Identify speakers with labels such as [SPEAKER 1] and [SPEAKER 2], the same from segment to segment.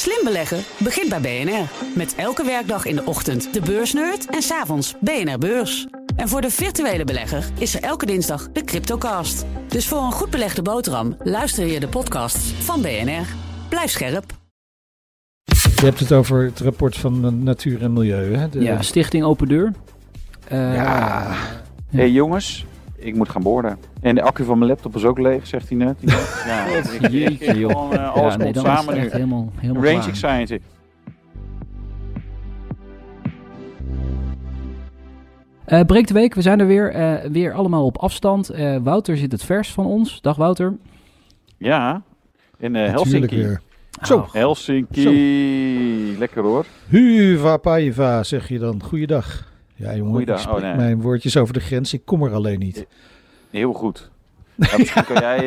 [SPEAKER 1] Slim beleggen begint bij BNR. Met elke werkdag in de ochtend de beursnerd en s'avonds BNR Beurs. En voor de virtuele belegger is er elke dinsdag de Cryptocast. Dus voor een goed belegde boterham luister je de podcasts van BNR. Blijf scherp.
[SPEAKER 2] Je hebt het over het rapport van Natuur en Milieu. Hè? De...
[SPEAKER 3] Ja, Stichting Open Deur.
[SPEAKER 4] Uh, ja. Hé hey, jongens, ik moet gaan boorden. En de accu van mijn laptop is ook leeg, zegt hij net.
[SPEAKER 3] Ja, Jeetje, joh. Gewoon, uh,
[SPEAKER 4] alles ja, nee, komt samen nu.
[SPEAKER 3] Helemaal, helemaal
[SPEAKER 4] Range Anxiety.
[SPEAKER 3] Uh, breek de week, we zijn er weer. Uh, weer allemaal op afstand. Uh, Wouter zit het vers van ons. Dag Wouter.
[SPEAKER 4] Ja, in Helsinki. Weer.
[SPEAKER 2] Zo. Oh.
[SPEAKER 4] Helsinki. Zo. Lekker hoor.
[SPEAKER 2] Huva paiva, zeg je dan. Goeiedag. Ja, jongen, Goeiedag. ik oh, nee. mijn woordjes over de grens. Ik kom er alleen niet.
[SPEAKER 4] Heel goed. Ja, misschien kan jij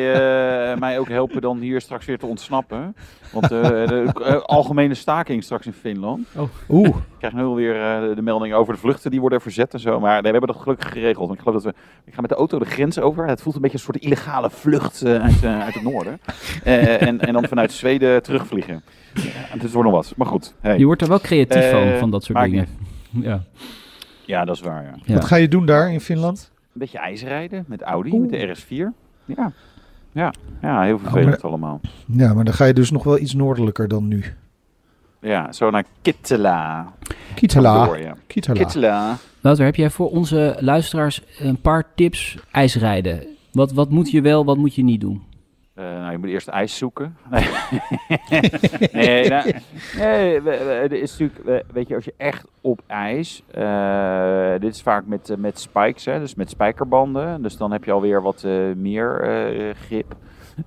[SPEAKER 4] uh, mij ook helpen dan hier straks weer te ontsnappen. Want uh, de uh, algemene staking straks in Finland.
[SPEAKER 2] Oh. Oeh. Ik
[SPEAKER 4] krijg nu alweer de melding over de vluchten die worden verzet en zo. Maar nee, we hebben dat gelukkig geregeld. Ik geloof dat we. Ik ga met de auto de grens over. Het voelt een beetje een soort illegale vlucht uit, uit het noorden. en, en dan vanuit Zweden terugvliegen. Ja, het wordt nog wat. Maar goed. Hey.
[SPEAKER 3] Je wordt er wel creatief van, van dat soort dingen.
[SPEAKER 4] Ja. Ja, dat is waar. Ja.
[SPEAKER 2] Wat ga je doen daar in Finland?
[SPEAKER 4] Een beetje ijsrijden met Audi, Oeh. met de RS4. Ja, ja, ja heel vervelend oh, allemaal.
[SPEAKER 2] Ja, maar dan ga je dus nog wel iets noordelijker dan nu.
[SPEAKER 4] Ja, zo naar Kittela.
[SPEAKER 2] Kittela.
[SPEAKER 4] Door, ja. Kittela. Kittela.
[SPEAKER 3] Wouter, heb jij voor onze luisteraars een paar tips ijsrijden? Wat, wat moet je wel, wat moet je niet doen?
[SPEAKER 4] Uh, je moet eerst ijs zoeken. Nee, nou, nee het is natuurlijk, weet je, als je echt op ijs, uh, dit is vaak met, met spikes, hè, dus met spijkerbanden, dus dan heb je alweer wat meer grip.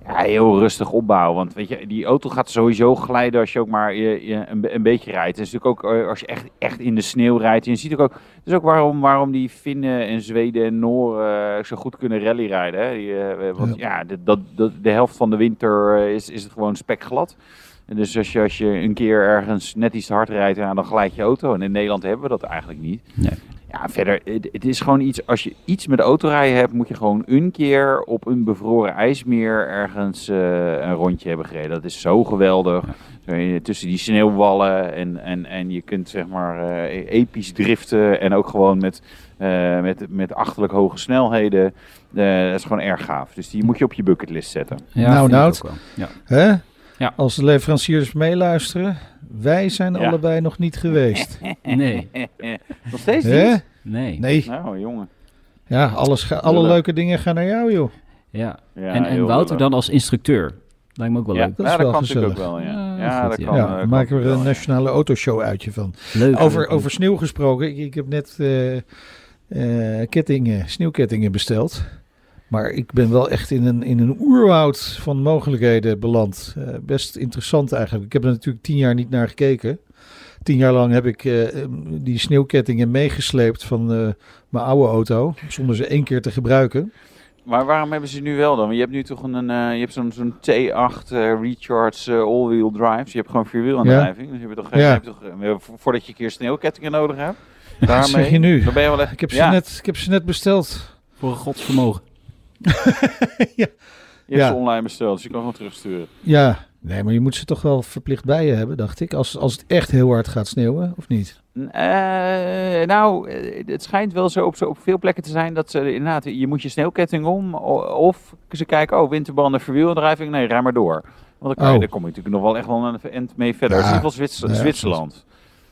[SPEAKER 4] Ja, heel rustig opbouwen. Want weet je, die auto gaat sowieso glijden als je ook maar je, je een, een, beetje rijdt. Het is natuurlijk ook als je echt, echt in de sneeuw rijdt. En je ziet ook, ook, dus ook waarom, waarom die Finnen en Zweden en Nooren zo goed kunnen rallyrijden. Hè? Die, want ja, de, dat, dat, de helft van de winter is, is het gewoon spekglad. En dus als je, als je een keer ergens net iets te hard rijdt, ja, dan glijdt je auto. En in Nederland hebben we dat eigenlijk niet.
[SPEAKER 3] Nee.
[SPEAKER 4] Ja, verder, het, het, is gewoon iets, als je iets met autorijden hebt, moet je gewoon een keer op een bevroren ijsmeer ergens uh, een rondje hebben gereden. Dat is zo geweldig. Ja. Tussen die sneeuwwallen en, en, en je kunt zeg maar uh, episch driften en ook gewoon met, uh, met, met achterlijk hoge snelheden. dat is gewoon erg gaaf. Dus die moet je op je bucketlist zetten.
[SPEAKER 2] Ja, nou, nou. Ja. Hè? Ja. Als de leveranciers meeluisteren, wij zijn allebei nog niet geweest.
[SPEAKER 3] nee.
[SPEAKER 4] nog steeds niet?
[SPEAKER 3] Nee.
[SPEAKER 2] Nee.
[SPEAKER 4] Nou, jongen.
[SPEAKER 2] Ja, alles alle leuke dingen gaan naar jou, joh.
[SPEAKER 3] Ja. en, en Wouter dan als instructeur. Lijkt me ook wel leuk.
[SPEAKER 4] Dat, is wel kan gezellig. natuurlijk ook wel, ja. Ja, dat kan. Ja,
[SPEAKER 2] uh, maken we er een nationale autoshow uitje van. Leuk. Over, over sneeuw gesproken. Ik, ik heb net uh, uh, kettingen, sneeuwkettingen besteld. Maar ik ben wel echt in een, in een oerwoud van mogelijkheden beland. Uh, best interessant eigenlijk. Ik heb er natuurlijk tien jaar niet naar gekeken. Tien jaar lang heb ik uh, die sneeuwkettingen meegesleept van uh, mijn oude auto. Zonder ze één keer te gebruiken.
[SPEAKER 4] Maar waarom hebben ze nu wel dan? Je hebt nu toch een, je hebt zo'n zo'n T8 Recharge all-wheel drive. Dus je hebt gewoon vierwielaandrijving. Ja. Dus je hebt toch, ja. je hebt toch voordat je een keer sneeuwkettingen nodig hebt.
[SPEAKER 2] Daarmee, zeg je nu?
[SPEAKER 4] Dan ben je wel echt,
[SPEAKER 2] ik, heb ze net, ik heb ze net besteld.
[SPEAKER 3] Voor een godsvermogen.
[SPEAKER 4] ja. Je hebt ze online besteld, dus je kan gewoon terugsturen.
[SPEAKER 2] Ja, nee, maar je moet ze toch wel verplicht bij je hebben, dacht ik. Als, als het echt heel hard gaat sneeuwen, of niet?
[SPEAKER 4] Uh, nou, eh, het schijnt wel zo op, zo op veel plekken te zijn dat ze inderdaad, je moet je sneeuwketting om. Of ze kijken, oh, winterbanden, verwielaandrijving. Nee, rij maar door. Want dan, kan je, oh. dan kom je natuurlijk nog wel echt wel een end mee verder. Ja. in ieder geval Zwitserland.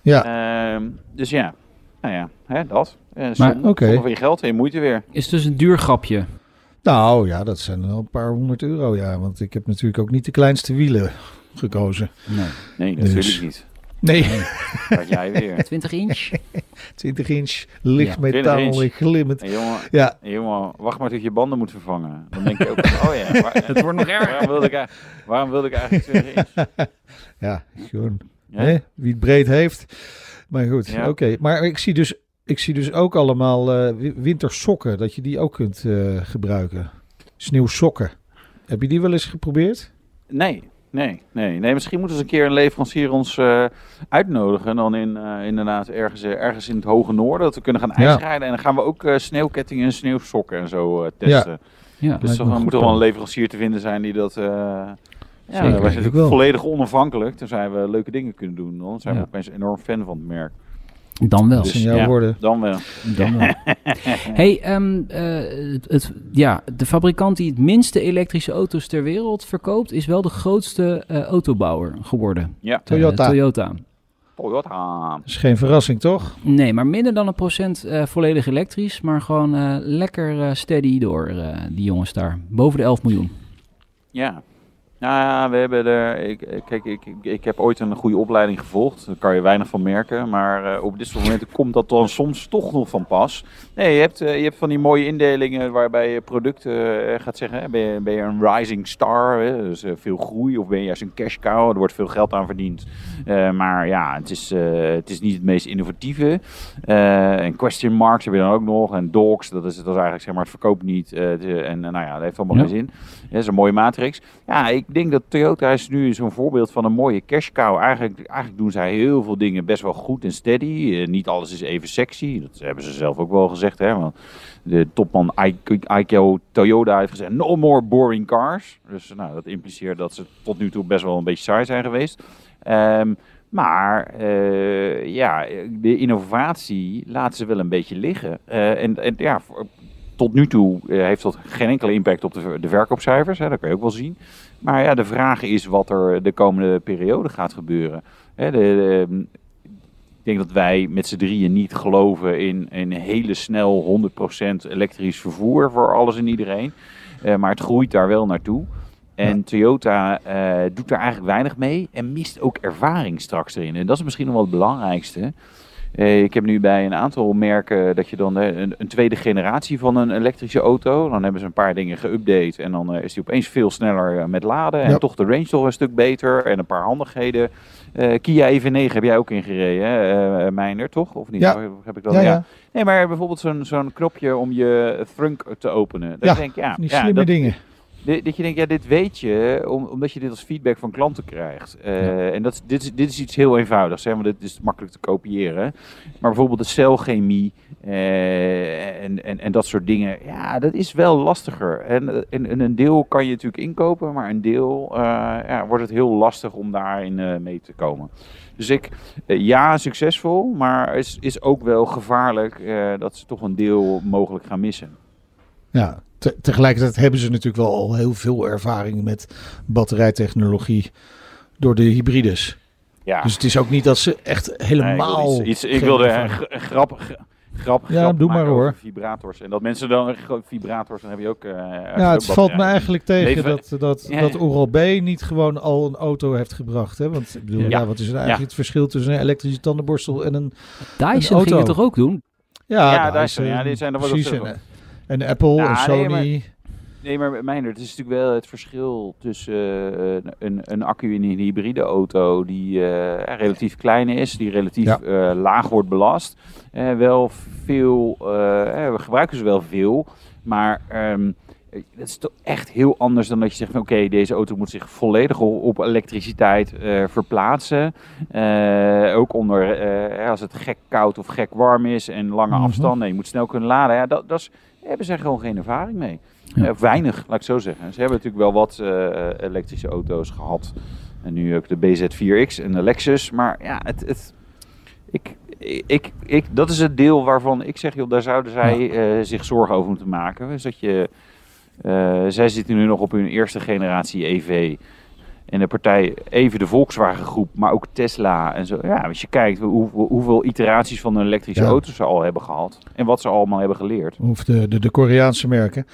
[SPEAKER 2] Ja.
[SPEAKER 4] Uh, dus ja, nou ja, hè, dat. Uh,
[SPEAKER 2] maar, oké.
[SPEAKER 4] van je geld en je moeite weer.
[SPEAKER 3] Is het dus een duur grapje?
[SPEAKER 2] Nou ja, dat zijn wel een paar honderd euro, ja. Want ik heb natuurlijk ook niet de kleinste wielen gekozen.
[SPEAKER 4] Nee, nee dus- natuurlijk niet.
[SPEAKER 2] Nee.
[SPEAKER 4] Wat jij weer.
[SPEAKER 3] 20 inch?
[SPEAKER 2] 20 inch, licht metaal, inch. glimmend.
[SPEAKER 4] Hey, jongen, ja. jongen, wacht maar tot je banden moet vervangen. Dan denk je ook, oh ja. Waar,
[SPEAKER 3] het wordt nog erger.
[SPEAKER 4] Waarom wilde ik, waarom wilde ik eigenlijk 20 inch?
[SPEAKER 2] ja, gewoon. Ja? Hè? Wie het breed heeft. Maar goed, ja. oké. Maar ik zie dus ik zie dus ook allemaal uh, wintersokken, dat je die ook kunt uh, gebruiken. Sneeuwsokken. Heb je die wel eens geprobeerd?
[SPEAKER 4] Nee, nee, nee. nee misschien moeten ze een keer een leverancier ons uh, uitnodigen. Dan in, inderdaad ergens, ergens in het hoge noorden. Dat we kunnen gaan ijsrijden. Ja. En dan gaan we ook sneeuwkettingen en sneeuwsokken en zo testen. Ja. ja dus dan moet er wel een leverancier te vinden zijn die dat Ja, wij zijn volledig onafhankelijk. zijn we leuke dingen kunnen doen. Dan zijn we opeens enorm fan van het merk.
[SPEAKER 3] Dan wel.
[SPEAKER 2] Dus, ja, woorden.
[SPEAKER 4] Dan wel.
[SPEAKER 3] Dan wel. hey, um, het, ja, de fabrikant die het minste elektrische auto's ter wereld verkoopt, is wel de grootste uh, autobouwer geworden.
[SPEAKER 4] Ja.
[SPEAKER 2] Toyota.
[SPEAKER 3] Toyota.
[SPEAKER 4] Toyota.
[SPEAKER 2] Dat is geen verrassing, toch?
[SPEAKER 3] Nee, maar minder dan een procent uh, volledig elektrisch. Maar gewoon uh, lekker steady door, die jongens daar. Boven de 11 miljoen.
[SPEAKER 4] Ja, nou ja, we hebben er. Ik, kijk, ik, ik, heb ooit een goede opleiding gevolgd. Daar kan je weinig van merken. Maar uh, op dit soort momenten komt dat dan soms toch nog van pas. Nee, je hebt, uh, je hebt van die mooie indelingen waarbij je producten uh, gaat zeggen. Ben je, ben je een rising star? Hè? Dus veel groei. Of ben je juist een cash cow? Er wordt veel geld aan verdiend. maar ja, het is, het is niet het meest innovatieve. en question marks heb je dan ook nog. En dogs, dat is, dat is eigenlijk zeg maar het verkoopt niet. en nou ja, dat heeft allemaal geen zin. Dat is een mooie matrix. Ja, ik denk dat Toyota is nu zo'n voorbeeld van een mooie cash cow. Eigenlijk, eigenlijk doen zij heel veel dingen best wel goed en steady. Uh, niet alles is even sexy. Dat hebben ze zelf ook wel gezegd. Hè? Want de topman Aiko Toyota heeft gezegd: no more boring cars. Dus nou, dat impliceert dat ze tot nu toe best wel een beetje saai zijn geweest. Um, maar uh, ja, de innovatie laten ze wel een beetje liggen. Uh, en, en ja, tot nu toe uh, heeft dat geen enkele impact op de, de verkoopcijfers. Hè, dat kan je ook wel zien. Maar ja, de vraag is wat er de komende periode gaat gebeuren. Hè, de, ik denk dat wij met z'n drieën niet geloven in een hele snel 100% elektrisch vervoer voor alles en iedereen. Uh, maar het groeit daar wel naartoe. En Toyota uh, doet daar eigenlijk weinig mee en mist ook ervaring straks erin. En dat is misschien nog wel het belangrijkste. Eh, ik heb nu bij een aantal merken dat je dan een, een, tweede generatie van een elektrische auto. Dan hebben ze een paar dingen geüpdate en dan eh, is die opeens veel sneller eh, met laden. En toch de range toch een stuk beter en een paar handigheden. Kia EV9 heb jij ook ingereden, hè, Meijner, toch? Of niet?
[SPEAKER 2] Ja.
[SPEAKER 4] Heb ik dat? Ja, Nee, maar bijvoorbeeld zo'n zo'n knopje om je trunk te openen. Dat
[SPEAKER 2] ja,
[SPEAKER 4] denk, ja,
[SPEAKER 2] die slimme dingen
[SPEAKER 4] dat je denkt, ja, dit weet je, omdat je dit als feedback van klanten krijgt. Uh, En dat, dit, is, dit is iets heel eenvoudigs, hè, want dit is makkelijk te kopiëren. Maar bijvoorbeeld de celchemie uh, en, en, en dat soort dingen, ja, dat is wel lastiger. En, en, een deel kan je natuurlijk inkopen, maar een deel uh, ja, wordt het heel lastig om daarin mee te komen. Dus ik, ja, succesvol, maar is, is ook wel gevaarlijk dat ze toch een deel mogelijk gaan missen.
[SPEAKER 2] Ja, tegelijkertijd hebben ze natuurlijk wel al heel veel ervaring met batterijtechnologie door de hybrides. Ja. Dus het is ook niet dat ze echt helemaal.
[SPEAKER 4] Nee, iets, ik wilde een grap, grap,
[SPEAKER 2] ja, doe maar hoor.
[SPEAKER 4] Vibrators. En dat mensen dan vibrators, dan heb je ook. Uh,
[SPEAKER 2] ja, het valt me eigenlijk tegen dat, dat, dat Oral B niet gewoon al een auto heeft gebracht. Hè? Want ik bedoel, ja. wat is eigenlijk het verschil tussen een elektrische tandenborstel en een.
[SPEAKER 3] Dyson ging het toch ook doen?
[SPEAKER 2] Ja,
[SPEAKER 4] ja Dyson. Ja, die zijn er wel.
[SPEAKER 2] En Apple en Sony.
[SPEAKER 4] Nee, nee, maar het is natuurlijk wel het verschil tussen uh, een, een accu in een hybride auto die uh, relatief klein is, die relatief ja. uh, laag wordt belast. wel veel, we gebruiken ze wel veel, maar um, dat is toch echt heel anders dan dat je zegt van oké, deze auto moet zich volledig op, elektriciteit verplaatsen. ook onder, als het gek koud of gek warm is en lange mm -hmm. afstanden, je moet snel kunnen laden. Ja, dat, dat is hebben ze gewoon geen ervaring mee. Ja. Weinig, laat ik zo zeggen. Ze hebben natuurlijk wel wat elektrische auto's gehad. En nu ook de BZ4X en de Lexus. Maar ja, het, het, ik, ik, ik, dat is het deel waarvan ik zeg, joh, daar zouden zij ja. zich zorgen over moeten maken. Dus dat je, zij zitten nu nog op hun eerste generatie EV. En de partij, even de Volkswagen groep, maar ook Tesla en zo. Ja, als je kijkt hoe, hoeveel iteraties van een elektrische ja. auto's ze al hebben gehad. En wat ze allemaal hebben geleerd.
[SPEAKER 2] Of de, de, de Koreaanse merken.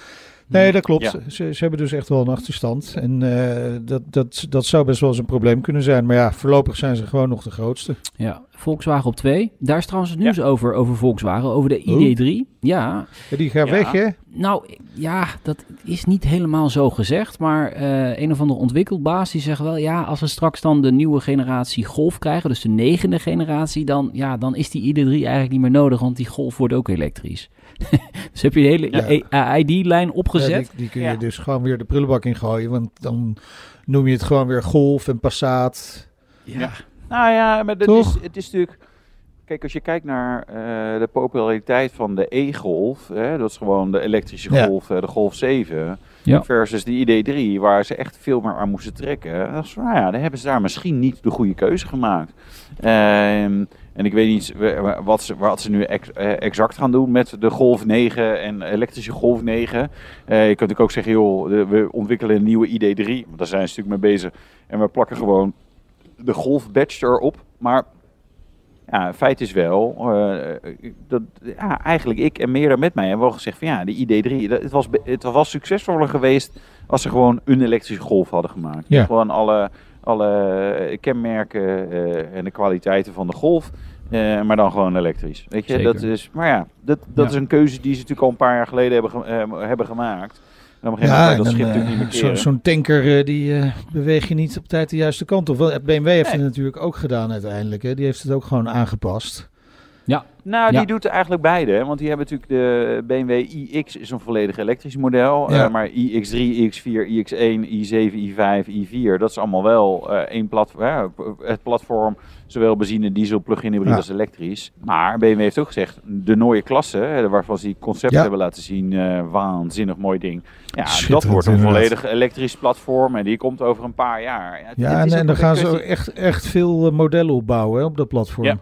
[SPEAKER 2] Nee, dat klopt. Ze, ze, hebben dus echt wel een achterstand. En uh, dat, dat, dat zou best wel eens een probleem kunnen zijn. Maar ja, voorlopig zijn ze gewoon nog de grootste.
[SPEAKER 3] Ja, Volkswagen op 2. Daar is trouwens het nieuws over, over Volkswagen, over de ID3. Ja.
[SPEAKER 2] ja. Die gaat weg, hè?
[SPEAKER 3] Nou, ja, dat is niet helemaal zo gezegd. Maar uh, een of andere ontwikkelbaas die zegt wel... ja, als we straks dan de nieuwe generatie Golf krijgen... dus de negende generatie... dan, ja, dan is die ID3 eigenlijk niet meer nodig... want die Golf wordt ook elektrisch. dus heb je de hele ja. ID-lijn opgezet. Ja,
[SPEAKER 2] die, die, kun je dus gewoon weer de prullenbak in gooien. Want dan noem je het gewoon weer Golf en Passat.
[SPEAKER 4] Ja. Nou ja, maar dat is, het is natuurlijk... kijk, als je kijkt naar de populariteit van de E-Golf, dat is gewoon de elektrische Golf, de Golf 7, versus die ID3, waar ze echt veel meer aan moesten trekken. Dat is, nou ja, dan hebben ze daar misschien niet de goede keuze gemaakt. Ehm, en ik weet niet wat ze, wat ze nu eh, exact gaan doen met de Golf 9 en elektrische Golf 9. Uh, eh, je kunt ook, ook zeggen, joh, we ontwikkelen een nieuwe ID3. Want daar zijn ze natuurlijk mee bezig. En we plakken gewoon de Golf Badge erop. Maar ja, feit is wel, uh, dat ja, eigenlijk ik en meerdere met mij hebben wel gezegd van ja, die ID3, dat, het, was, het was succesvoller geweest als ze gewoon een elektrische golf hadden gemaakt. Ja. Gewoon alle alle kenmerken uh, en de kwaliteiten van de Golf. Uh, maar dan gewoon elektrisch. Weet je, dat is, maar ja, dat, dat is een keuze die ze natuurlijk al een paar jaar geleden hebben, hebben gemaakt. En ja, dat schip natuurlijk niet meer
[SPEAKER 2] Zo'n tanker, die beweeg je niet op tijd de juiste kant op. BMW heeft het natuurlijk ook gedaan uiteindelijk. Hè. Die heeft het ook gewoon aangepast.
[SPEAKER 4] Ja. Nou, die doet eigenlijk beide. Want die hebben natuurlijk de BMW iX is een volledig elektrisch model. Ja. Uh, maar iX3, iX4, iX1, i7, i5, i4, dat is allemaal wel uh, één platform. het platform, zowel benzine, diesel, plug-in hybride als elektrisch. Maar BMW heeft ook gezegd, de mooie klasse, waarvan ze die concept hebben laten zien, uh, waanzinnig mooi ding. Ja, dat wordt een volledig elektrisch platform en die komt over een paar jaar.
[SPEAKER 2] Ja, en, dan gaan ze echt, echt veel modellen opbouwen hè, op dat platform.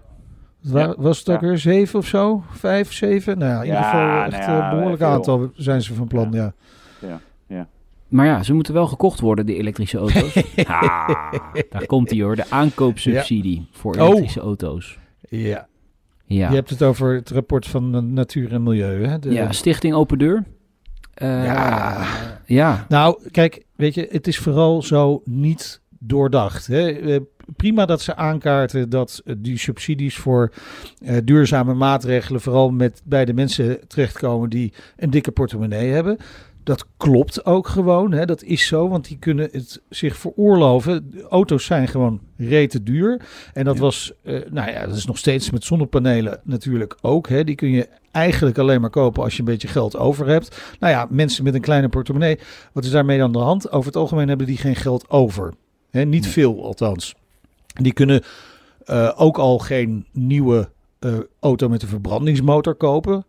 [SPEAKER 2] Was het ook weer zeven of zo? Vijf, zeven? Nou ja, in ieder geval echt nou een behoorlijk aantal zijn ze van plan, ja.
[SPEAKER 4] ja. ja.
[SPEAKER 3] Maar ja, ze moeten wel gekocht worden, die elektrische auto's. ah, daar komt hij hoor, de aankoopsubsidie voor oh. elektrische auto's.
[SPEAKER 2] Ja. ja. Je hebt het over het rapport van Natuur en Milieu, hè?
[SPEAKER 3] De... Ja, Stichting Open Deur.
[SPEAKER 2] Uh, ja. ja. Nou, kijk, weet je, het is vooral zo niet doordacht. Hè? Prima dat ze aankaarten dat die subsidies voor uh, duurzame maatregelen vooral met bij de mensen terechtkomen die een dikke portemonnee hebben. Dat klopt ook gewoon. Hè? Dat is zo, want die kunnen het zich veroorloven. auto's zijn gewoon rete duur. En dat was, uh, nou ja, dat is nog steeds met zonnepanelen natuurlijk ook. Hè? Die kun je eigenlijk alleen maar kopen als je een beetje geld over hebt. Nou ja, mensen met een kleine portemonnee. Wat is daarmee aan de hand? Over het algemeen hebben die geen geld over. Hè? Niet veel althans. Die kunnen uh, ook al geen nieuwe uh, auto met een verbrandingsmotor kopen.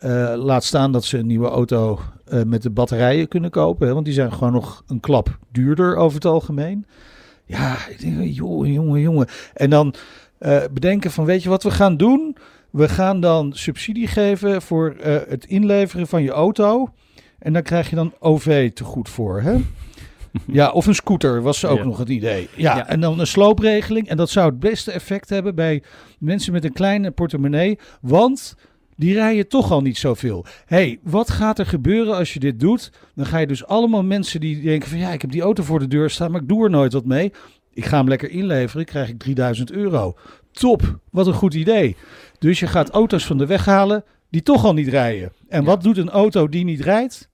[SPEAKER 2] Uh, laat staan dat ze een nieuwe auto met de batterijen kunnen kopen. Hè, want die zijn gewoon nog een klap duurder over het algemeen. Ja, ik denk, jongen, jongen, jongen. En dan bedenken van, weet je wat we gaan doen? We gaan dan subsidie geven voor het inleveren van je auto. En daar krijg je dan OV te goed voor, hè? Ja, of een scooter was ook nog het idee. Ja, en dan een sloopregeling. En dat zou het beste effect hebben bij mensen met een kleine portemonnee. Want die rijden toch al niet zoveel. hey, wat gaat er gebeuren als je dit doet? Dan ga je dus allemaal mensen die denken van... ja, ik heb die auto voor de deur staan, maar ik doe er nooit wat mee. Ik ga hem lekker inleveren, krijg ik 3000 euro. Top, wat een goed idee. Dus je gaat auto's van de weg halen die toch al niet rijden. En wat doet een auto die niet rijdt?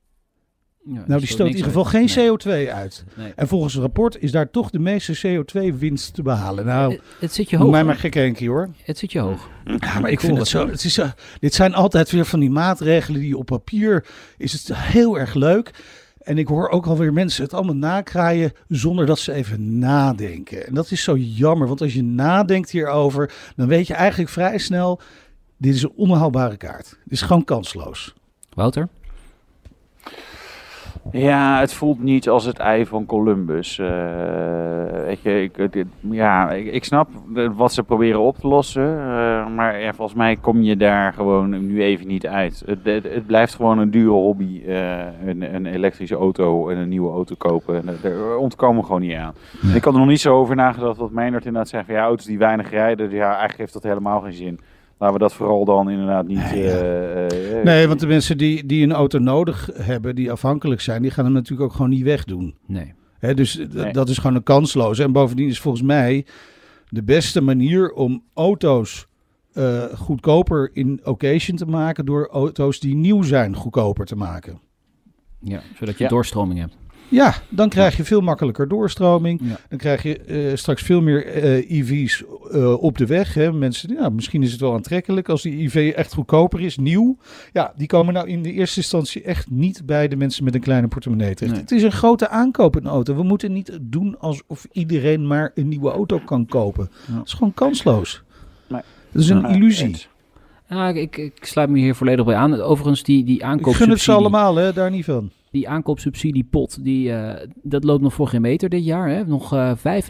[SPEAKER 2] Nou, die stoot in ieder geval geen CO2 uit. En volgens het rapport is daar toch de meeste CO2-winst te behalen. Nou, het,
[SPEAKER 3] het zit je hoog.
[SPEAKER 2] mij maar gek Henkie hoor.
[SPEAKER 3] Het zit je hoog.
[SPEAKER 2] Ja, maar ik vind het zo. Het is, uh, dit zijn altijd weer van die maatregelen die op papier is het heel erg leuk. En ik hoor ook alweer mensen het allemaal nakraaien zonder dat ze even nadenken. En dat is zo jammer, want als je nadenkt hierover, dan weet je eigenlijk vrij snel: dit is een onhaalbare kaart. Dit is gewoon kansloos.
[SPEAKER 3] Wouter?
[SPEAKER 4] Ja, het voelt niet als het ei van Columbus. Uh, weet je, ik, ja, ik, snap wat ze proberen op te lossen. Uh, maar ja, volgens mij kom je daar gewoon nu even niet uit. Het, het, blijft gewoon een dure hobby. Uh, een, een, elektrische auto en een nieuwe auto kopen. Daar ontkomen we gewoon niet aan. Ik had er nog niet zo over nagedacht wat Meinert inderdaad zegt. Van, ja, auto's die weinig rijden, ja, eigenlijk heeft dat helemaal geen zin. Laten we dat vooral dan inderdaad niet... Nee,
[SPEAKER 2] uh, nee, want de mensen die, die een auto nodig hebben, die afhankelijk zijn, die gaan hem natuurlijk ook gewoon niet wegdoen.
[SPEAKER 3] Nee.
[SPEAKER 2] Hè, dus dat is gewoon een kansloos. En bovendien is volgens mij de beste manier om auto's uh, goedkoper in occasion te maken door auto's die nieuw zijn goedkoper te maken.
[SPEAKER 3] Ja, zodat je doorstroming hebt.
[SPEAKER 2] Ja, dan krijg je veel makkelijker doorstroming. Dan krijg je uh, straks veel meer uh, eh, EV's uh, eh, op de weg. Hè. Mensen, ja, misschien is het wel aantrekkelijk als die EV echt goedkoper is, nieuw. Ja, die komen nou in de eerste instantie echt niet bij de mensen met een kleine portemonnee terecht. Het is een grote aankoop, een auto. We moeten niet doen alsof iedereen maar een nieuwe auto kan kopen. Dat is gewoon kansloos. Dat is een illusie.
[SPEAKER 3] Ja, ik, ik, sluit me hier volledig bij aan. Overigens, die, die aankoopsubsidie...
[SPEAKER 2] Ik gun het ze allemaal, hè? daar niet van.
[SPEAKER 3] Die aankoopsubsidiepot, die, uh, dat loopt nog voor geen meter dit jaar. Hè? Nog uh, eh,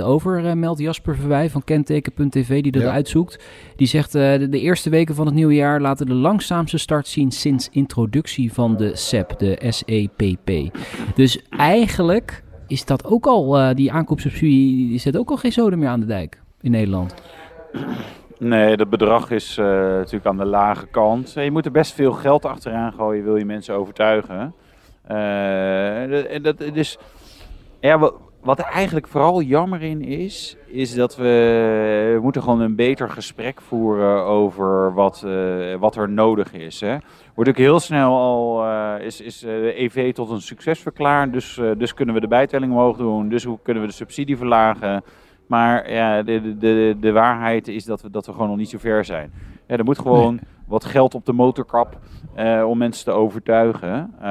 [SPEAKER 3] 95% over, uh, meldt Jasper Verwij van Kenteken.tv, die dat ja. uitzoekt. Die zegt, de, de, eerste weken van het nieuwe jaar laten de langzaamste start zien sinds introductie van de SEP, de SEPP. Dus eigenlijk is dat ook al, die aankoopsubsidie, die zet ook al geen zoden meer aan de dijk in Nederland.
[SPEAKER 4] Nee, dat bedrag is uh, natuurlijk aan de lage kant. Je moet er best veel geld achteraan gooien, wil je mensen overtuigen. Uh, dat, dus, ja, wat er eigenlijk vooral jammer in is, is dat we, we moeten gewoon een beter gesprek voeren over wat, uh, wat er nodig is. Hè. Wordt ook heel snel al, is, is de EV tot een succes verklaard, dus, dus kunnen we de bijtelling omhoog doen, dus hoe kunnen we de subsidie verlagen. Maar ja, de, de, de waarheid is dat we, dat we gewoon nog niet zo ver zijn. Er moet gewoon wat geld op de motorkap uh, om mensen te overtuigen. Uh,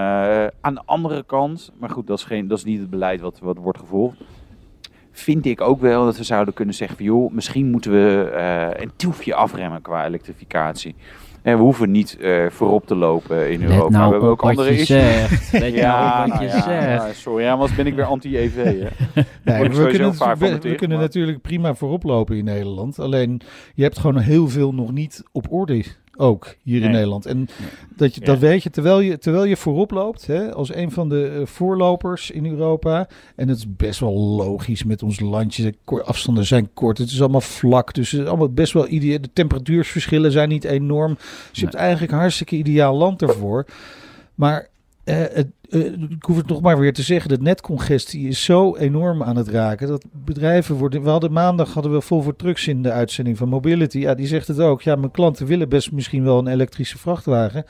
[SPEAKER 4] aan de andere kant, maar goed, dat is, geen, dat is niet het beleid wat, wat wordt gevolgd. Vind ik ook wel dat we zouden kunnen zeggen van joh, misschien moeten we uh, een toefje afremmen qua elektrificatie. En we hoeven niet uh, voorop te lopen in Europa.
[SPEAKER 3] Nou
[SPEAKER 4] we hebben ook andere
[SPEAKER 3] issues. Zegt. Let
[SPEAKER 4] ja,
[SPEAKER 3] nou wat je
[SPEAKER 4] ja,
[SPEAKER 3] zegt.
[SPEAKER 4] Ja, sorry, anders ben ik weer anti-EV. nee,
[SPEAKER 2] we kunnen, we, we kunnen natuurlijk prima voorop lopen in Nederland. Alleen je hebt gewoon heel veel nog niet op orde ook hier nee. in Nederland. En dat, je, dat weet je terwijl, je terwijl je voorop loopt, hè, als een van de uh, voorlopers in Europa. En het is best wel logisch met ons landje. De afstanden zijn kort, het is allemaal vlak. Dus het is allemaal best wel ideaal. De temperatuursverschillen zijn niet enorm. Dus je nee. hebt eigenlijk een hartstikke ideaal land ervoor. Maar uh, het, uh, ik hoef het nog maar weer te zeggen, de netcongestie is zo enorm aan het raken. Dat bedrijven worden. We hadden maandag hadden we Volvo Trucks in de uitzending van Mobility. Ja, die zegt het ook. Ja, mijn klanten willen best misschien wel een elektrische vrachtwagen.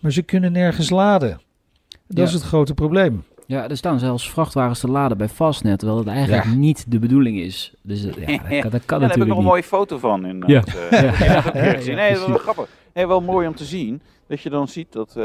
[SPEAKER 2] Maar ze kunnen nergens laden. Dat ja. is het grote probleem.
[SPEAKER 3] Ja, er staan zelfs vrachtwagens te laden bij Fastnet, terwijl het eigenlijk ja. niet de bedoeling is. Dus ja, dat kan, dat kan
[SPEAKER 4] ja,
[SPEAKER 3] natuurlijk
[SPEAKER 4] daar heb ik nog een mooie foto van. In,
[SPEAKER 3] ja.
[SPEAKER 4] Het, uh, ja. Nee, dat is wel grappig. Nee, wel mooi om te zien dat je dan ziet dat, uh,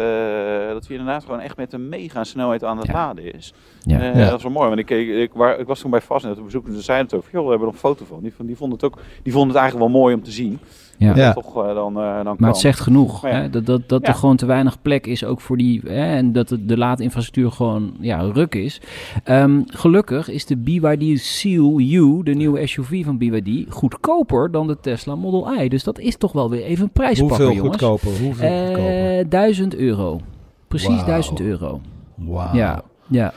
[SPEAKER 4] dat hij inderdaad gewoon echt met een mega snelheid aan het ja. laden is.
[SPEAKER 3] Ja.
[SPEAKER 4] Uh, ja. Dat is wel mooi, want ik, keek, ik, waar, ik was toen bij Fastnet op bezoek en ze zeiden het ook. Joh, we hebben er een foto van. Die, die vonden het ook, die vonden het eigenlijk wel mooi om te zien.
[SPEAKER 3] Ja.
[SPEAKER 4] ja. Toch, uh, dan, dan
[SPEAKER 3] maar
[SPEAKER 4] kan.
[SPEAKER 3] het zegt genoeg. Hè? Dat, dat, dat er gewoon te weinig plek is ook voor die. Hè? En dat de, de laadinfrastructuur gewoon ja, ruk is. Um, gelukkig is de BYD Seal U, de nieuwe SUV van BYD, goedkoper dan de Tesla Model I. Dus dat is toch wel weer even een prijspakker,
[SPEAKER 2] Hoeveel
[SPEAKER 3] jongens.
[SPEAKER 2] goedkoper? Hoeveel
[SPEAKER 3] Uh,
[SPEAKER 2] goedkoper?
[SPEAKER 3] 1000 euro. Precies. 1000 euro.
[SPEAKER 2] Wauw.
[SPEAKER 3] Ja, ja.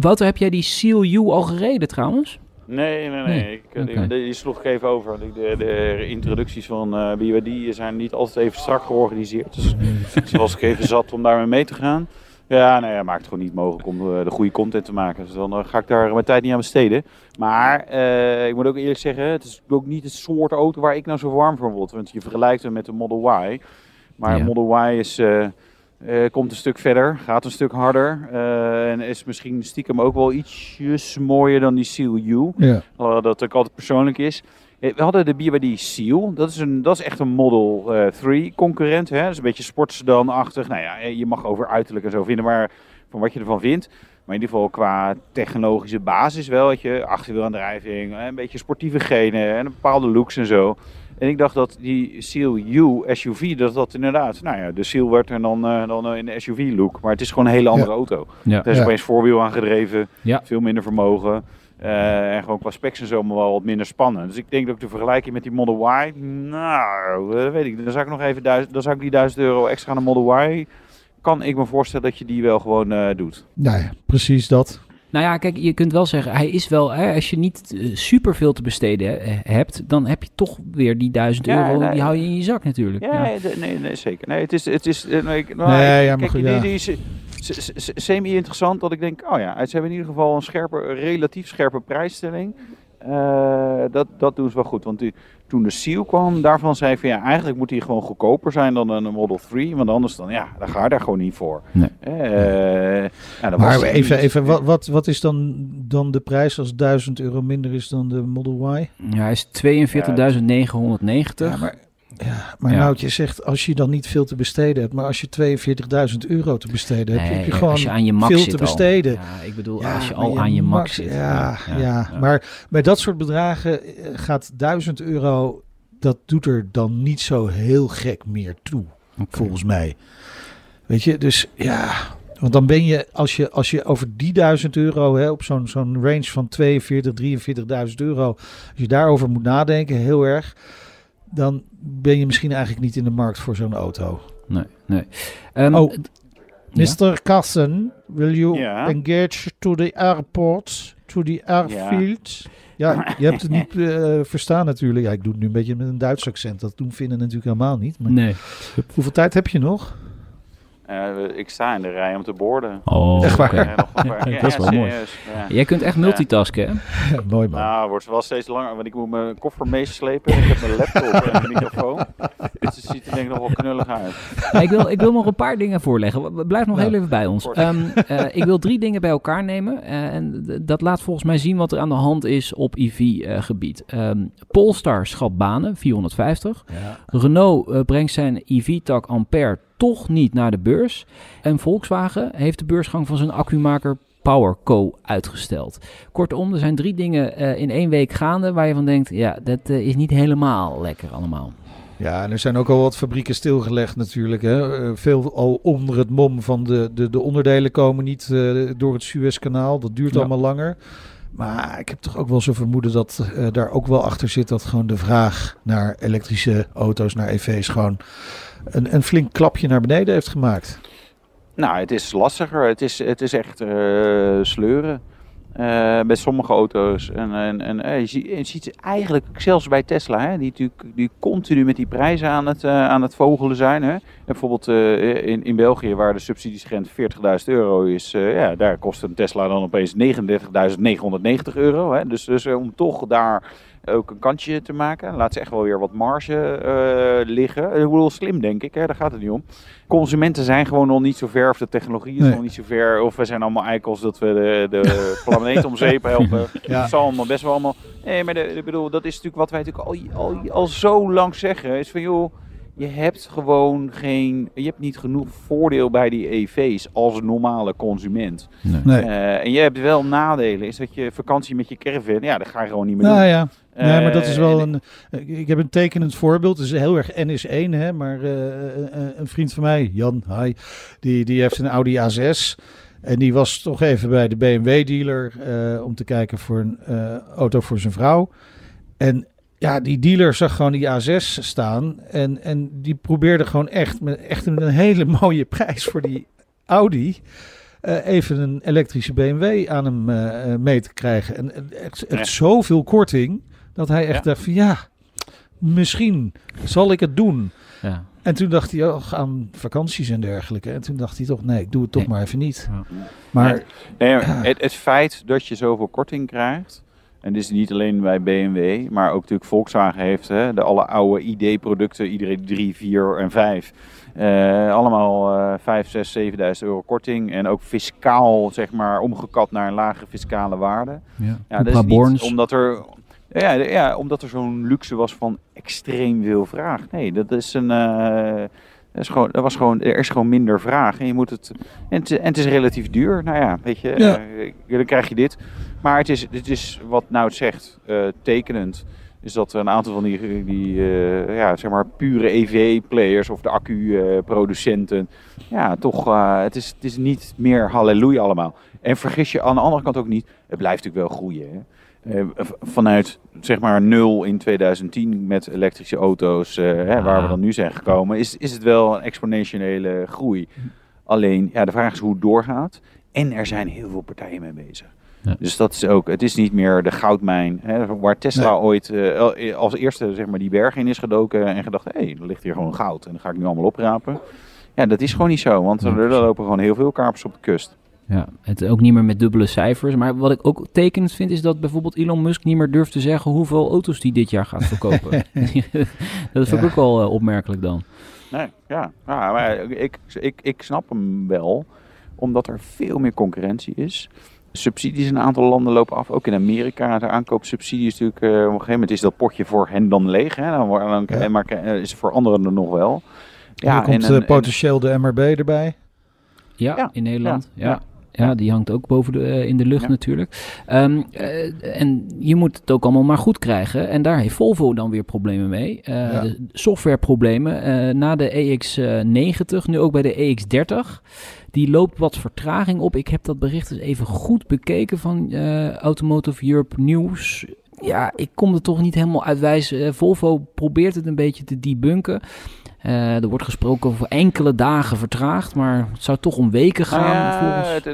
[SPEAKER 3] Wouter, heb jij die Seal U al gereden trouwens?
[SPEAKER 4] Nee, nee, nee.
[SPEAKER 3] Nee,
[SPEAKER 4] Ik, eh, die, die sloeg ik even over. De, de, de introducties van uh, BYD zijn niet altijd even strak georganiseerd. Dus, dus was ik even zat om daarmee mee te gaan. Ja, nee, maakt het gewoon niet mogelijk om uh, de goede content te maken. Dus dan uh, ga ik daar mijn tijd niet aan besteden. Maar uh, ik moet ook eerlijk zeggen, het is ook niet het soort auto waar ik nou zo warm voor word. Want je vergelijkt hem met de Model Y. Maar
[SPEAKER 3] Ja.
[SPEAKER 4] Model Y is, eh, eh, komt een stuk verder, gaat een stuk harder. eh, en is misschien stiekem ook wel ietsjes mooier dan die Seal U.
[SPEAKER 2] Ja.
[SPEAKER 4] Alhoewel dat ook altijd persoonlijk is. Eh, We hadden de BYD Seal. Dat is, een, dat is echt een Model eh, 3 concurrent. Hè? Dat is een beetje sportsedan-achtig. Nou ja, je mag over uiterlijk en zo vinden, maar van wat je ervan vindt. Maar in ieder geval qua technologische basis wel. Weet je, achterwielaandrijving, een beetje sportieve genen en een bepaalde looks en zo. En ik dacht dat die Seal U SUV, dat dat inderdaad, nou ja, de Seal werd er dan, eh, dan in de SUV look. Maar het is gewoon een hele andere
[SPEAKER 2] Ja.
[SPEAKER 4] auto.
[SPEAKER 3] Ja.
[SPEAKER 4] Er is
[SPEAKER 2] Ja.
[SPEAKER 4] opeens voorwiel aangedreven,
[SPEAKER 3] Ja.
[SPEAKER 4] veel minder vermogen. eh, en gewoon qua specs en zo maar wel wat minder spannend. Dus ik denk dat ik de vergelijking met die Model Y, nou, eh, weet ik, dan zou ik nog even duizend, dan zou ik die 1000 euro extra aan de Model Y, kan ik me voorstellen dat je die wel gewoon eh, doet.
[SPEAKER 2] Nou ja, precies dat.
[SPEAKER 3] Nou ja, kijk, je kunt wel zeggen, hij is wel, hè, als je niet uh, super veel te besteden eh, hebt, dan heb je toch weer die 1000
[SPEAKER 4] Ja,
[SPEAKER 3] euro,
[SPEAKER 4] nee.
[SPEAKER 3] die hou je in je zak natuurlijk.
[SPEAKER 4] Ja,
[SPEAKER 3] Ja.
[SPEAKER 4] nee, nee, nee, zeker. Nee, het is, het is, eh, nee, ik- nou,
[SPEAKER 2] Nee, ja, maar
[SPEAKER 4] kijk,
[SPEAKER 2] goed,
[SPEAKER 4] die,
[SPEAKER 2] ja.
[SPEAKER 4] die is eh, semi-interessant dat ik denk, oh ja, ze hebben in ieder geval een scherpe, relatief scherpe prijsstelling. Eh, dat, dat doen ze wel goed, want die, toen de Seal kwam, daarvan zei ik van ja, eigenlijk moet die gewoon goedkoper zijn dan een Model 3, want anders dan, ja, dan ga je daar gewoon niet voor.
[SPEAKER 3] Nee.
[SPEAKER 4] Eh, ja, dat
[SPEAKER 2] Maar
[SPEAKER 4] was
[SPEAKER 2] even,
[SPEAKER 4] niet-
[SPEAKER 2] even wat, wat, wat is dan, dan de prijs als 1000 euro minder is dan de Model Y?
[SPEAKER 3] Ja, hij is 42.990.
[SPEAKER 2] Ja, maar, ja, maar
[SPEAKER 3] Ja.
[SPEAKER 2] Noutje zegt als je dan niet veel te besteden hebt, maar als je 42.000 euro te besteden hebt, heb je gewoon
[SPEAKER 3] als je aan je max
[SPEAKER 2] veel te besteden.
[SPEAKER 3] Ja, ik bedoel,
[SPEAKER 2] Ja,
[SPEAKER 3] als je al aan je max
[SPEAKER 2] max-
[SPEAKER 3] zit.
[SPEAKER 2] Ja, ja, maar bij dat soort bedragen eh, gaat 1000 euro dat doet er dan niet zo heel gek meer toe, volgens mij. Weet je, dus ja, want dan ben je, als je, als je over die 1000 euro hè, op zo'n zo'n range van 42, 43.000 euro, als je daarover moet nadenken, heel erg, dan ben je misschien eigenlijk niet in de markt voor zo'n auto.
[SPEAKER 3] Nee, nee. Um,
[SPEAKER 2] oh, Mr. Kassen, will you engage to the airport, to the airfield? Ja. ja, je hebt het niet uh, verstaan natuurlijk. Ja, ik doe het nu een beetje met een Duits accent. Dat doen vinden natuurlijk helemaal niet. Maar
[SPEAKER 3] nee.
[SPEAKER 2] Hoeveel tijd heb je nog?
[SPEAKER 4] Uh, ik sta in de rij om te borden.
[SPEAKER 3] Oh,
[SPEAKER 2] echt waar?
[SPEAKER 3] Ja, dat is wel mooi. Jij kunt echt multitasken, hè?
[SPEAKER 2] mooi man.
[SPEAKER 4] Nou, wordt wel steeds langer, want ik moet mijn koffer meeslepen. ik heb mijn laptop en mijn microfoon. Dus het ziet er denk ik nog wel knullig uit.
[SPEAKER 3] ik, wil, ik wil nog een paar dingen voorleggen. Blijf nog heel even bij ons. Um, uh, ik wil drie dingen bij elkaar nemen. Uh, en dat laat volgens mij zien wat er aan de hand is op EV-gebied. Um, Polestar schapt banen, 450. Ja. Renault brengt zijn EV-tak Ampère toch niet naar de beurs. En Volkswagen heeft de beursgang van zijn accumaker PowerCo uitgesteld. Kortom, er zijn drie dingen uh, in één week gaande waar je van denkt, ja, dat uh, is niet helemaal lekker allemaal.
[SPEAKER 2] Ja, en er zijn ook al wat fabrieken stilgelegd natuurlijk. Hè. Uh, veel al onder het mom van de, de, de onderdelen komen niet door het Suezkanaal. Dat duurt ja. allemaal langer. Maar ik heb toch ook wel zo vermoeden dat daar ook wel achter zit dat gewoon de vraag naar elektrische auto's, naar EV's, gewoon een, een flink klapje naar beneden heeft gemaakt.
[SPEAKER 4] Nou, het is lastiger. Het is, het is echt uh, sleuren. Uh, bij sommige auto's. En, en, en uh, je, ziet, je, ziet, eigenlijk zelfs bij Tesla, hè, die natuurlijk die continu met die prijzen aan het, uh, aan het vogelen zijn. Hè. Bijvoorbeeld in, in België, waar de subsidiegrens 40.000 euro is, ja, daar kost een Tesla dan opeens 39.990 euro. Hè. Dus, dus om toch daar ook een kantje te maken. Laat ze echt wel weer wat marge uh, liggen. Ik bedoel, slim denk ik, hè? daar gaat het niet om. Consumenten zijn gewoon nog niet zo ver, of de technologie is nog niet zo ver, of we zijn allemaal eikels dat we de, de planeet om zeep helpen. ja. Dat zal allemaal best wel allemaal... Nee, maar de, bedoel, dat is natuurlijk wat wij natuurlijk al, al, al zo lang zeggen, is van joh je hebt gewoon geen, je hebt niet genoeg voordeel bij die EV's als normale consument.
[SPEAKER 2] Nee. Uh,
[SPEAKER 4] en je hebt wel nadelen, is dat je vakantie met je caravan, ja, dat ga je gewoon niet meer
[SPEAKER 2] nou,
[SPEAKER 4] doen.
[SPEAKER 2] Ja. Nee, maar dat is wel een. Ik heb een tekenend voorbeeld. Het is heel erg NS1, hè. Maar uh, een vriend van mij, Jan, hi, die, die heeft een Audi A6. En die was toch even bij de BMW-dealer uh, om te kijken voor een auto voor zijn vrouw. En ja, die dealer zag gewoon die A6 staan. En, en die probeerde gewoon echt met echt een hele mooie prijs voor die Audi. Uh, even een elektrische BMW aan hem mee te krijgen. En echt, echt zoveel korting. Dat hij echt dacht van ja, misschien zal ik het doen.
[SPEAKER 3] Ja.
[SPEAKER 2] En toen dacht hij ook aan vakanties en dergelijke. En toen dacht hij toch, nee, ik doe het toch maar even niet. Ja. Maar
[SPEAKER 4] nee, het, het, feit dat je zoveel korting krijgt. En dit is niet alleen bij BMW, maar ook natuurlijk Volkswagen heeft hè, de alle oude ID-producten, iedereen 3, 4 en 5. Uh, allemaal uh, 5, 6, 7000 euro korting. En ook fiscaal, zeg maar, omgekat naar een lagere fiscale waarde.
[SPEAKER 3] Ja,
[SPEAKER 4] ja dat is niet omdat er ja, ja, omdat er zo'n luxe was van extreem veel vraag. Nee, dat is een. Uh, dat is gewoon, dat was gewoon, er is gewoon minder vraag. En, je moet het, en, het, en het is relatief duur. Nou ja, weet je, ja. Uh, dan krijg je dit. Maar het is, het is wat nou het zegt, uh, tekenend. Is dat een aantal van die, die ja, zeg maar pure EV-players of de accu-producenten. ja, toch, het, is, het is niet meer halleluja allemaal. En vergis je aan de andere kant ook niet, het blijft natuurlijk wel groeien. Hè? Uh, vanuit zeg maar nul in 2010 met elektrische auto's, uh, hè, waar we dan nu zijn gekomen, is, is het wel een exponentiële groei. Alleen, ja, de vraag is hoe het doorgaat. En er zijn heel veel partijen mee bezig. Ja. Dus dat is ook, het is niet meer de goudmijn, hè, waar Tesla nee. ooit uh, als eerste zeg maar, die berg in is gedoken en gedacht, hé, hey, er ligt hier gewoon goud en dat ga ik nu allemaal oprapen. Ja, dat is gewoon niet zo, want er lopen gewoon heel veel kapers op de kust.
[SPEAKER 3] Ja, het ook niet meer met dubbele cijfers. Maar wat ik ook tekenend vind, is dat bijvoorbeeld Elon Musk niet meer durft te zeggen hoeveel auto's hij dit jaar gaat verkopen. dat vind ik ook wel uh, opmerkelijk dan.
[SPEAKER 4] Nee, ja. ja maar ik, ik, ik snap hem wel, omdat er veel meer concurrentie is. Subsidies in een aantal landen lopen af, ook in Amerika. De aankoopsubsidies natuurlijk, uh, op een gegeven moment is dat potje voor hen dan leeg. Hè? Dan, dan, ja. Maar is het voor anderen er nog wel.
[SPEAKER 2] Ja, en komt en, uh, potentieel de MRB erbij.
[SPEAKER 3] Ja, ja, in Nederland. Ja. Ja. ja, die hangt ook boven de, in de lucht natuurlijk. Um, en je moet het ook allemaal maar goed krijgen. En daar heeft Volvo dan weer problemen mee. Uh, Softwareproblemen. na de EX90, nu ook bij de EX30. Die loopt wat vertraging op. Ik heb dat bericht eens even goed bekeken van Automotive Europe News ja, ik kom er toch niet helemaal uitwijzen. Volvo probeert het een beetje te debunken. Uh, er wordt gesproken over enkele dagen vertraagd, maar het zou toch om weken nou gaan.
[SPEAKER 4] ja, volgens...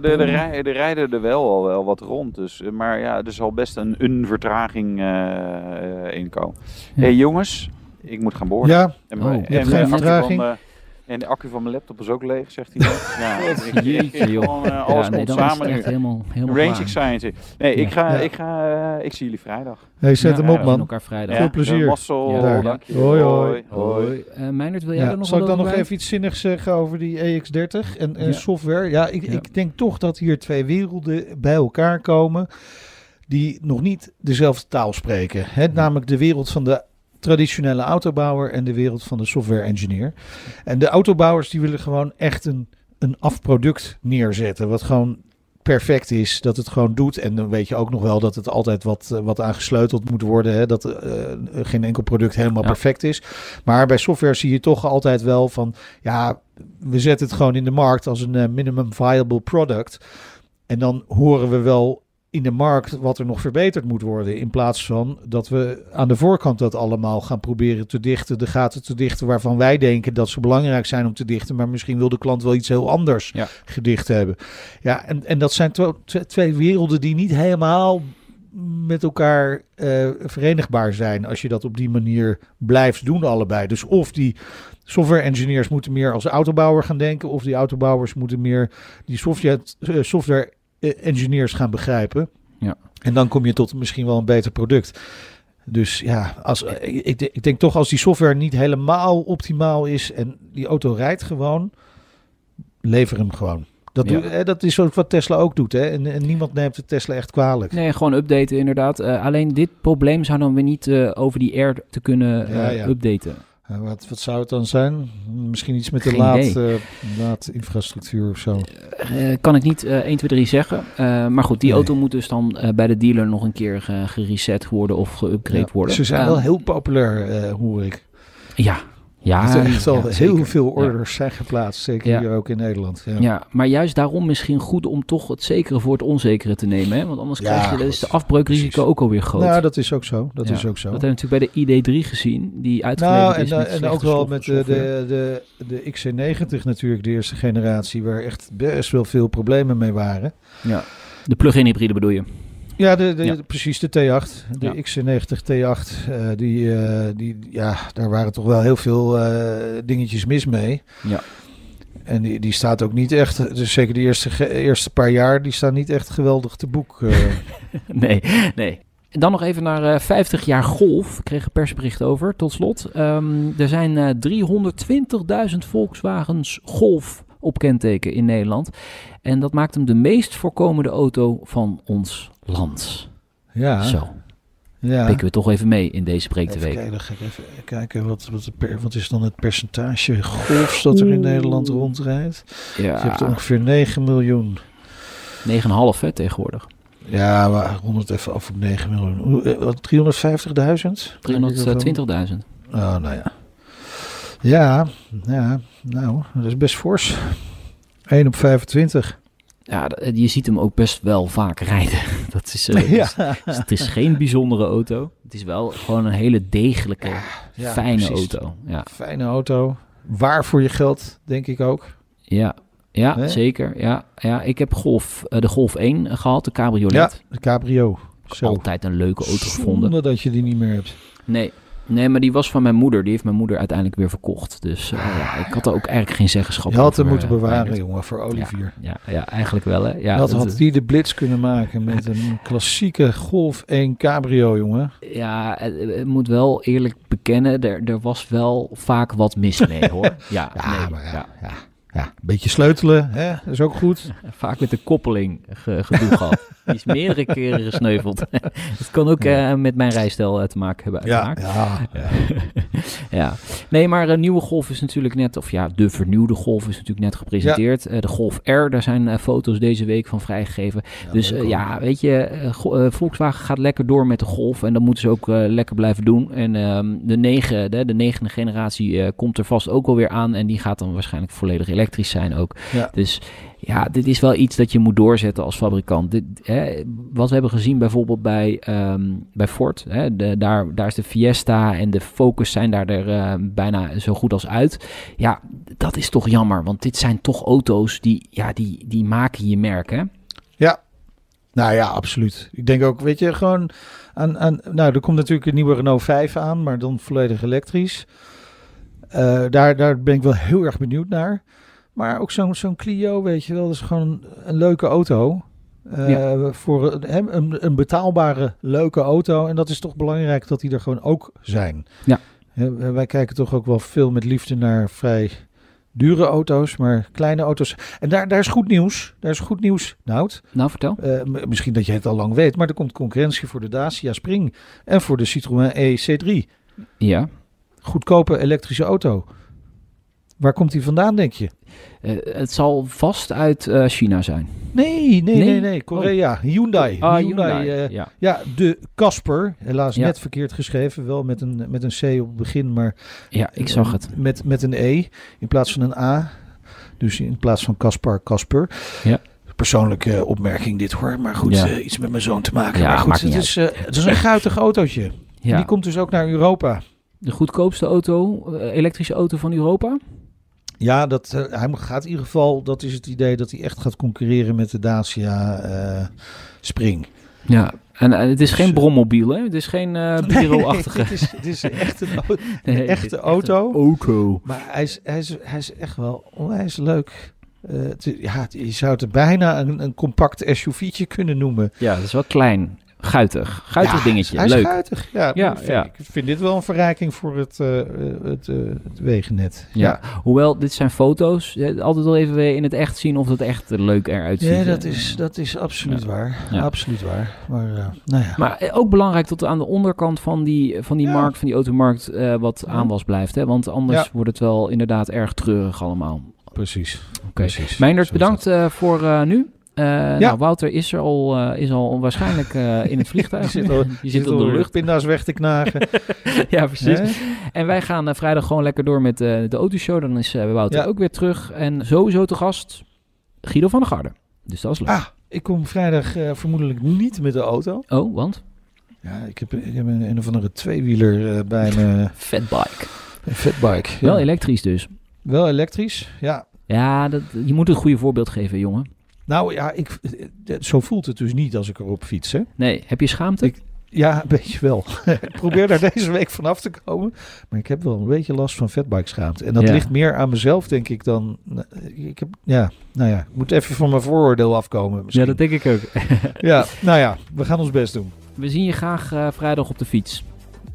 [SPEAKER 4] er, rijden er wel al wel wat rond. Dus, maar ja, er zal best een, een vertraging uh, in komen. Ja. hey, jongens, ik moet gaan boren.
[SPEAKER 2] Ja, en, oh, je hebt geen vertraging. Van,
[SPEAKER 4] en de accu van mijn laptop is ook leeg, zegt hij. ja, Jeetje, joh. Uh, alles ja, nee, komt samen nu.
[SPEAKER 3] Helemaal, helemaal
[SPEAKER 4] Range Anxiety. Nee, ik, ga, ik, ga, uh, ik zie jullie vrijdag.
[SPEAKER 2] Hey, zet hem op, man.
[SPEAKER 3] elkaar vrijdag.
[SPEAKER 2] Veel plezier.
[SPEAKER 4] Massel,
[SPEAKER 2] dank je. Hoi, hoi. hoi.
[SPEAKER 3] Uh, Meijnerd, wil jij er nog
[SPEAKER 2] Zal ik dan nog even iets zinnigs zeggen over die EX30 en, en software? Ja, ik, ik denk toch dat hier twee werelden bij elkaar komen die nog niet dezelfde taal spreken. Hè? Namelijk de wereld van de traditionele autobouwer en de wereld van de software engineer. En de autobouwers die willen gewoon echt een, een afproduct neerzetten. Wat gewoon perfect is, dat het gewoon doet. En dan weet je ook nog wel dat het altijd wat, eh, wat aangesleuteld moet worden. Hè? Dat uh, geen enkel product helemaal perfect is. Maar bij software zie je toch altijd wel van... ja, we zetten het gewoon in de markt als een uh, minimum viable product. En dan horen we wel in de markt wat er nog verbeterd moet worden. In plaats van dat we aan de voorkant dat allemaal gaan proberen te dichten. De gaten te dichten waarvan wij denken dat ze belangrijk zijn om te dichten. Maar misschien wil de klant wel iets heel anders gedicht hebben. Ja, en, en dat zijn twee werelden die niet helemaal met elkaar uh, verenigbaar zijn. Als je dat op die manier blijft doen allebei. Dus of die software engineers moeten meer als autobouwer gaan denken. Of die autobouwers moeten meer die software, uh, software eh, engineers gaan begrijpen. Ja. En dan kom je tot misschien wel een beter product. Dus ja, als, eh, ik, ik denk toch als die software niet helemaal optimaal is en die auto rijdt gewoon, lever hem gewoon. Dat, doe, dat is ook wat Tesla ook doet. Hè? En, en, niemand neemt de Tesla echt kwalijk.
[SPEAKER 3] Nee, gewoon updaten inderdaad. Uh, alleen dit probleem zou dan weer niet uh, over die air te kunnen uh, ja, ja. updaten.
[SPEAKER 2] Wat, wat zou het dan zijn? Misschien iets met de laad, uh, laadinfrastructuur of zo?
[SPEAKER 3] Uh, kan ik niet uh, 1, 2, 3 zeggen. maar goed, die nee. auto moet dus dan bij de dealer nog een keer gereset worden of geüpgrade ja, worden.
[SPEAKER 2] Ze zijn wel heel populair, hoor ik.
[SPEAKER 3] Ja, ja,
[SPEAKER 2] er heel veel orders zijn geplaatst, zeker hier ook in Nederland.
[SPEAKER 3] Ja. maar juist daarom misschien goed om toch het zekere voor het onzekere te nemen. Hè? Want anders krijg je is de afbreukrisico ook alweer groot.
[SPEAKER 2] Nou, dat is ook zo. Dat is ook zo.
[SPEAKER 3] Dat hebben we natuurlijk bij de ID3 gezien, die uitgeleverd nou, en, is met
[SPEAKER 2] En ook wel met de, de, de, de XC90 natuurlijk, de eerste generatie, waar echt best wel veel problemen mee waren.
[SPEAKER 3] Ja, de plug-in hybride bedoel je?
[SPEAKER 2] Ja, de, de, precies, de T8. De ja. XC90 T8. Uh, die, uh, die, ja, daar waren toch wel heel veel uh, dingetjes mis mee.
[SPEAKER 3] Ja.
[SPEAKER 2] En die, die staat ook niet echt, dus zeker de eerste, eerste paar jaar, die staan niet echt geweldig te boek.
[SPEAKER 3] nee, nee. Dan nog even naar 50 jaar golf. Ik kreeg een persbericht over, tot slot. Um, er zijn 320.000 Volkswagens Golf op kenteken in Nederland. En dat maakt hem de meest voorkomende auto van ons land.
[SPEAKER 2] Ja.
[SPEAKER 3] Zo. Ja. Pikken we toch even mee in deze week.
[SPEAKER 2] Kijken, ga ik even kijken, wat, wat, wat, is dan het percentage golfs dat er in Nederland rondrijdt? Ja. je hebt ongeveer 9 miljoen.
[SPEAKER 3] 9,5 hè, tegenwoordig.
[SPEAKER 2] Ja, maar rond het even af op 9 miljoen. 350.000?
[SPEAKER 3] 320.000.
[SPEAKER 2] Oh, nou ja. Ja, ja, nou, dat is best fors. 1 op 25.
[SPEAKER 3] Ja, je ziet hem ook best wel vaak rijden. Dat is, uh, ja. is, het is geen bijzondere auto. Het is wel gewoon een hele degelijke, ja, fijne auto. Ja.
[SPEAKER 2] Fijne auto. Waar voor je geld, denk ik ook.
[SPEAKER 3] Ja, ja zeker. Ja, ja, ik heb Golf, uh, de Golf 1 gehad, de cabriolet.
[SPEAKER 2] Ja, de cabrio.
[SPEAKER 3] Zo. Altijd een leuke auto gevonden.
[SPEAKER 2] Zonder dat je die niet meer hebt.
[SPEAKER 3] Nee, Nee, maar die was van mijn moeder. Die heeft mijn moeder uiteindelijk weer verkocht. Dus uh, ja, ik had er ook eigenlijk geen zeggenschap
[SPEAKER 2] Je had hem moeten bewaren, jongen, voor Olivier.
[SPEAKER 3] Ja, ja, ja, eigenlijk wel, hè. Ja,
[SPEAKER 2] dat had die de blitz kunnen maken met een klassieke Golf 1 Cabrio, jongen.
[SPEAKER 3] Ja, het moet wel eerlijk bekennen, er, er was wel vaak wat mis mee, hoor. Ja,
[SPEAKER 2] ja, nee, maar ja. ja. Ja, een beetje sleutelen, hè? dat is ook goed.
[SPEAKER 3] Vaak met de koppeling gedoe gehad. Die is meerdere keren gesneuveld. Het kan ook uh, met mijn rijstijl uh, te maken hebben, uiteraard.
[SPEAKER 2] Ja, ja, ja.
[SPEAKER 3] Ja, nee, maar een nieuwe Golf is natuurlijk net, of ja, de vernieuwde Golf is natuurlijk net gepresenteerd. de Golf R, daar zijn foto's deze week van vrijgegeven. dus ja, weet je, Volkswagen gaat lekker door met de Golf en dat moeten ze ook lekker blijven doen. En ehm, de, negen, de, de negende generatie komt er vast ook alweer aan en die gaat dan waarschijnlijk volledig elektrisch zijn ook. Dus ja, dit is wel iets dat je moet doorzetten als fabrikant. Dit, hè, wat we hebben gezien bijvoorbeeld bij, ehm, bij Ford, hè, de, daar, daar is de Fiesta en de Focus zijn daar er uh, bijna zo goed als uit. Ja, dat is toch jammer, want dit zijn toch auto's die, ja, die, die maken je merk?
[SPEAKER 2] Ja, nou ja, absoluut. Ik denk ook, weet je, gewoon aan, aan nou, er komt natuurlijk een nieuwe Renault 5 aan, maar dan volledig elektrisch. Uh, daar, daar ben ik wel heel erg benieuwd naar. Maar ook zo'n zo'n Clio, weet je wel, dat is gewoon een leuke auto. Uh, Voor een, een, een, betaalbare, leuke auto. En dat is toch belangrijk dat die er gewoon ook zijn.
[SPEAKER 3] Ja.
[SPEAKER 2] wij kijken toch ook wel veel met liefde naar vrij dure auto's, maar kleine auto's. En daar, daar is goed nieuws. Daar is goed nieuws, Nout.
[SPEAKER 3] Nou, vertel.
[SPEAKER 2] Uh, misschien dat je het al lang weet, maar er komt concurrentie voor de Dacia Spring en voor de Citroën EC3.
[SPEAKER 3] Ja.
[SPEAKER 2] Goedkope elektrische auto. Waar komt hij vandaan, denk je?
[SPEAKER 3] Uh, het zal vast uit uh, China zijn.
[SPEAKER 2] Nee, nee, nee, nee. Korea. Oh. Hyundai.
[SPEAKER 3] Ah, Hyundai. Hyundai uh,
[SPEAKER 2] ja. ja. de Casper. Helaas ja. net verkeerd geschreven. Wel met een, met een C op het begin, maar...
[SPEAKER 3] Ja, ik zag het.
[SPEAKER 2] Met, met een E in plaats van een A. Dus in plaats van Caspar, Casper.
[SPEAKER 3] Ja.
[SPEAKER 2] Persoonlijke opmerking dit hoor. Maar goed, ja. iets met mijn zoon te maken. Ja, maar goed, het is, het is een guitig autootje. Ja. Die komt dus ook naar Europa.
[SPEAKER 3] De goedkoopste auto, elektrische auto van Europa?
[SPEAKER 2] Ja, dat, uh, hij gaat in ieder geval, dat is het idee dat hij echt gaat concurreren met de Dacia uh, Spring.
[SPEAKER 3] Ja, en het is dus, geen brommobiel, hè? Het is geen uh, bureau-achtige.
[SPEAKER 2] het, is, het is echt een, een echte auto.
[SPEAKER 3] auto.
[SPEAKER 2] Maar hij is, hij, is, hij is echt wel onwijs leuk. Uh, ja, je zou het bijna een, een compact SUV'tje kunnen noemen.
[SPEAKER 3] Ja, het is wel klein. Guitig. Guitig dingetje. Hij is Leuk.
[SPEAKER 2] guitig. Ja, ja, vind, ja, Ik vind dit wel een verrijking voor het, uh, het, uh, het, wegennet.
[SPEAKER 3] Ja. hoewel dit zijn foto's. Altijd wel even weer in het echt zien of het echt leuk eruit ziet.
[SPEAKER 2] Ja, dat is, dat is absoluut waar. Absoluut waar. Maar, uh, nou ja.
[SPEAKER 3] maar ook belangrijk dat aan de onderkant van die, van die markt, van die automarkt, wat aanwas blijft. Hè? Want anders wordt het wel inderdaad erg treurig allemaal.
[SPEAKER 2] Precies.
[SPEAKER 3] Oké. Okay. Bedankt voor nu. Uh, ja. nou, Wouter is er al, uh, is al waarschijnlijk uh, in het vliegtuig.
[SPEAKER 2] je zit, al, je zit op de luchtpinda's weg te knagen.
[SPEAKER 3] ja, precies. En wij gaan vrijdag gewoon lekker door met de autoshow. Dan is Wouter ja. ook weer terug. En sowieso te gast Guido van der Garde. Dus dat is leuk.
[SPEAKER 2] Ah, ik kom vrijdag vermoedelijk niet met de auto.
[SPEAKER 3] Oh, want?
[SPEAKER 2] Ja, ik heb, ik heb een, een of andere tweewieler bij me.
[SPEAKER 3] Fatbike.
[SPEAKER 2] Een fatbike.
[SPEAKER 3] Wel elektrisch dus.
[SPEAKER 2] Wel elektrisch, ja.
[SPEAKER 3] Ja, dat, je moet een goede voorbeeld geven, jongen.
[SPEAKER 2] Nou ja, ik, eh, zo voelt het dus niet als ik erop fiets. Hè?
[SPEAKER 3] Nee, heb je schaamte?
[SPEAKER 2] Ik, ja, een beetje wel. ik probeer daar deze week vanaf te komen. Maar ik heb wel een beetje last van fatbike schaamte. En dat ligt meer aan mezelf, denk ik, dan... Eh, ik heb, ja, nou ja, ik moet even van mijn vooroordeel afkomen misschien.
[SPEAKER 3] Ja, dat denk ik ook.
[SPEAKER 2] ja, nou ja, we gaan ons best doen.
[SPEAKER 3] We zien je graag uh, vrijdag op de fiets.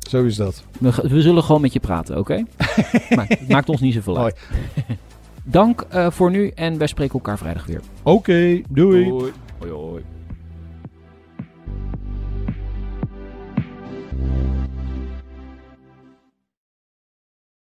[SPEAKER 2] Zo is dat.
[SPEAKER 3] We, we zullen gewoon met je praten, oké? Okay? maar, maakt ons niet zoveel uit. Dank uh, voor nu en wij spreken elkaar vrijdag weer.
[SPEAKER 2] Oké, okay, doei.
[SPEAKER 3] Hoi, hoi. hoi.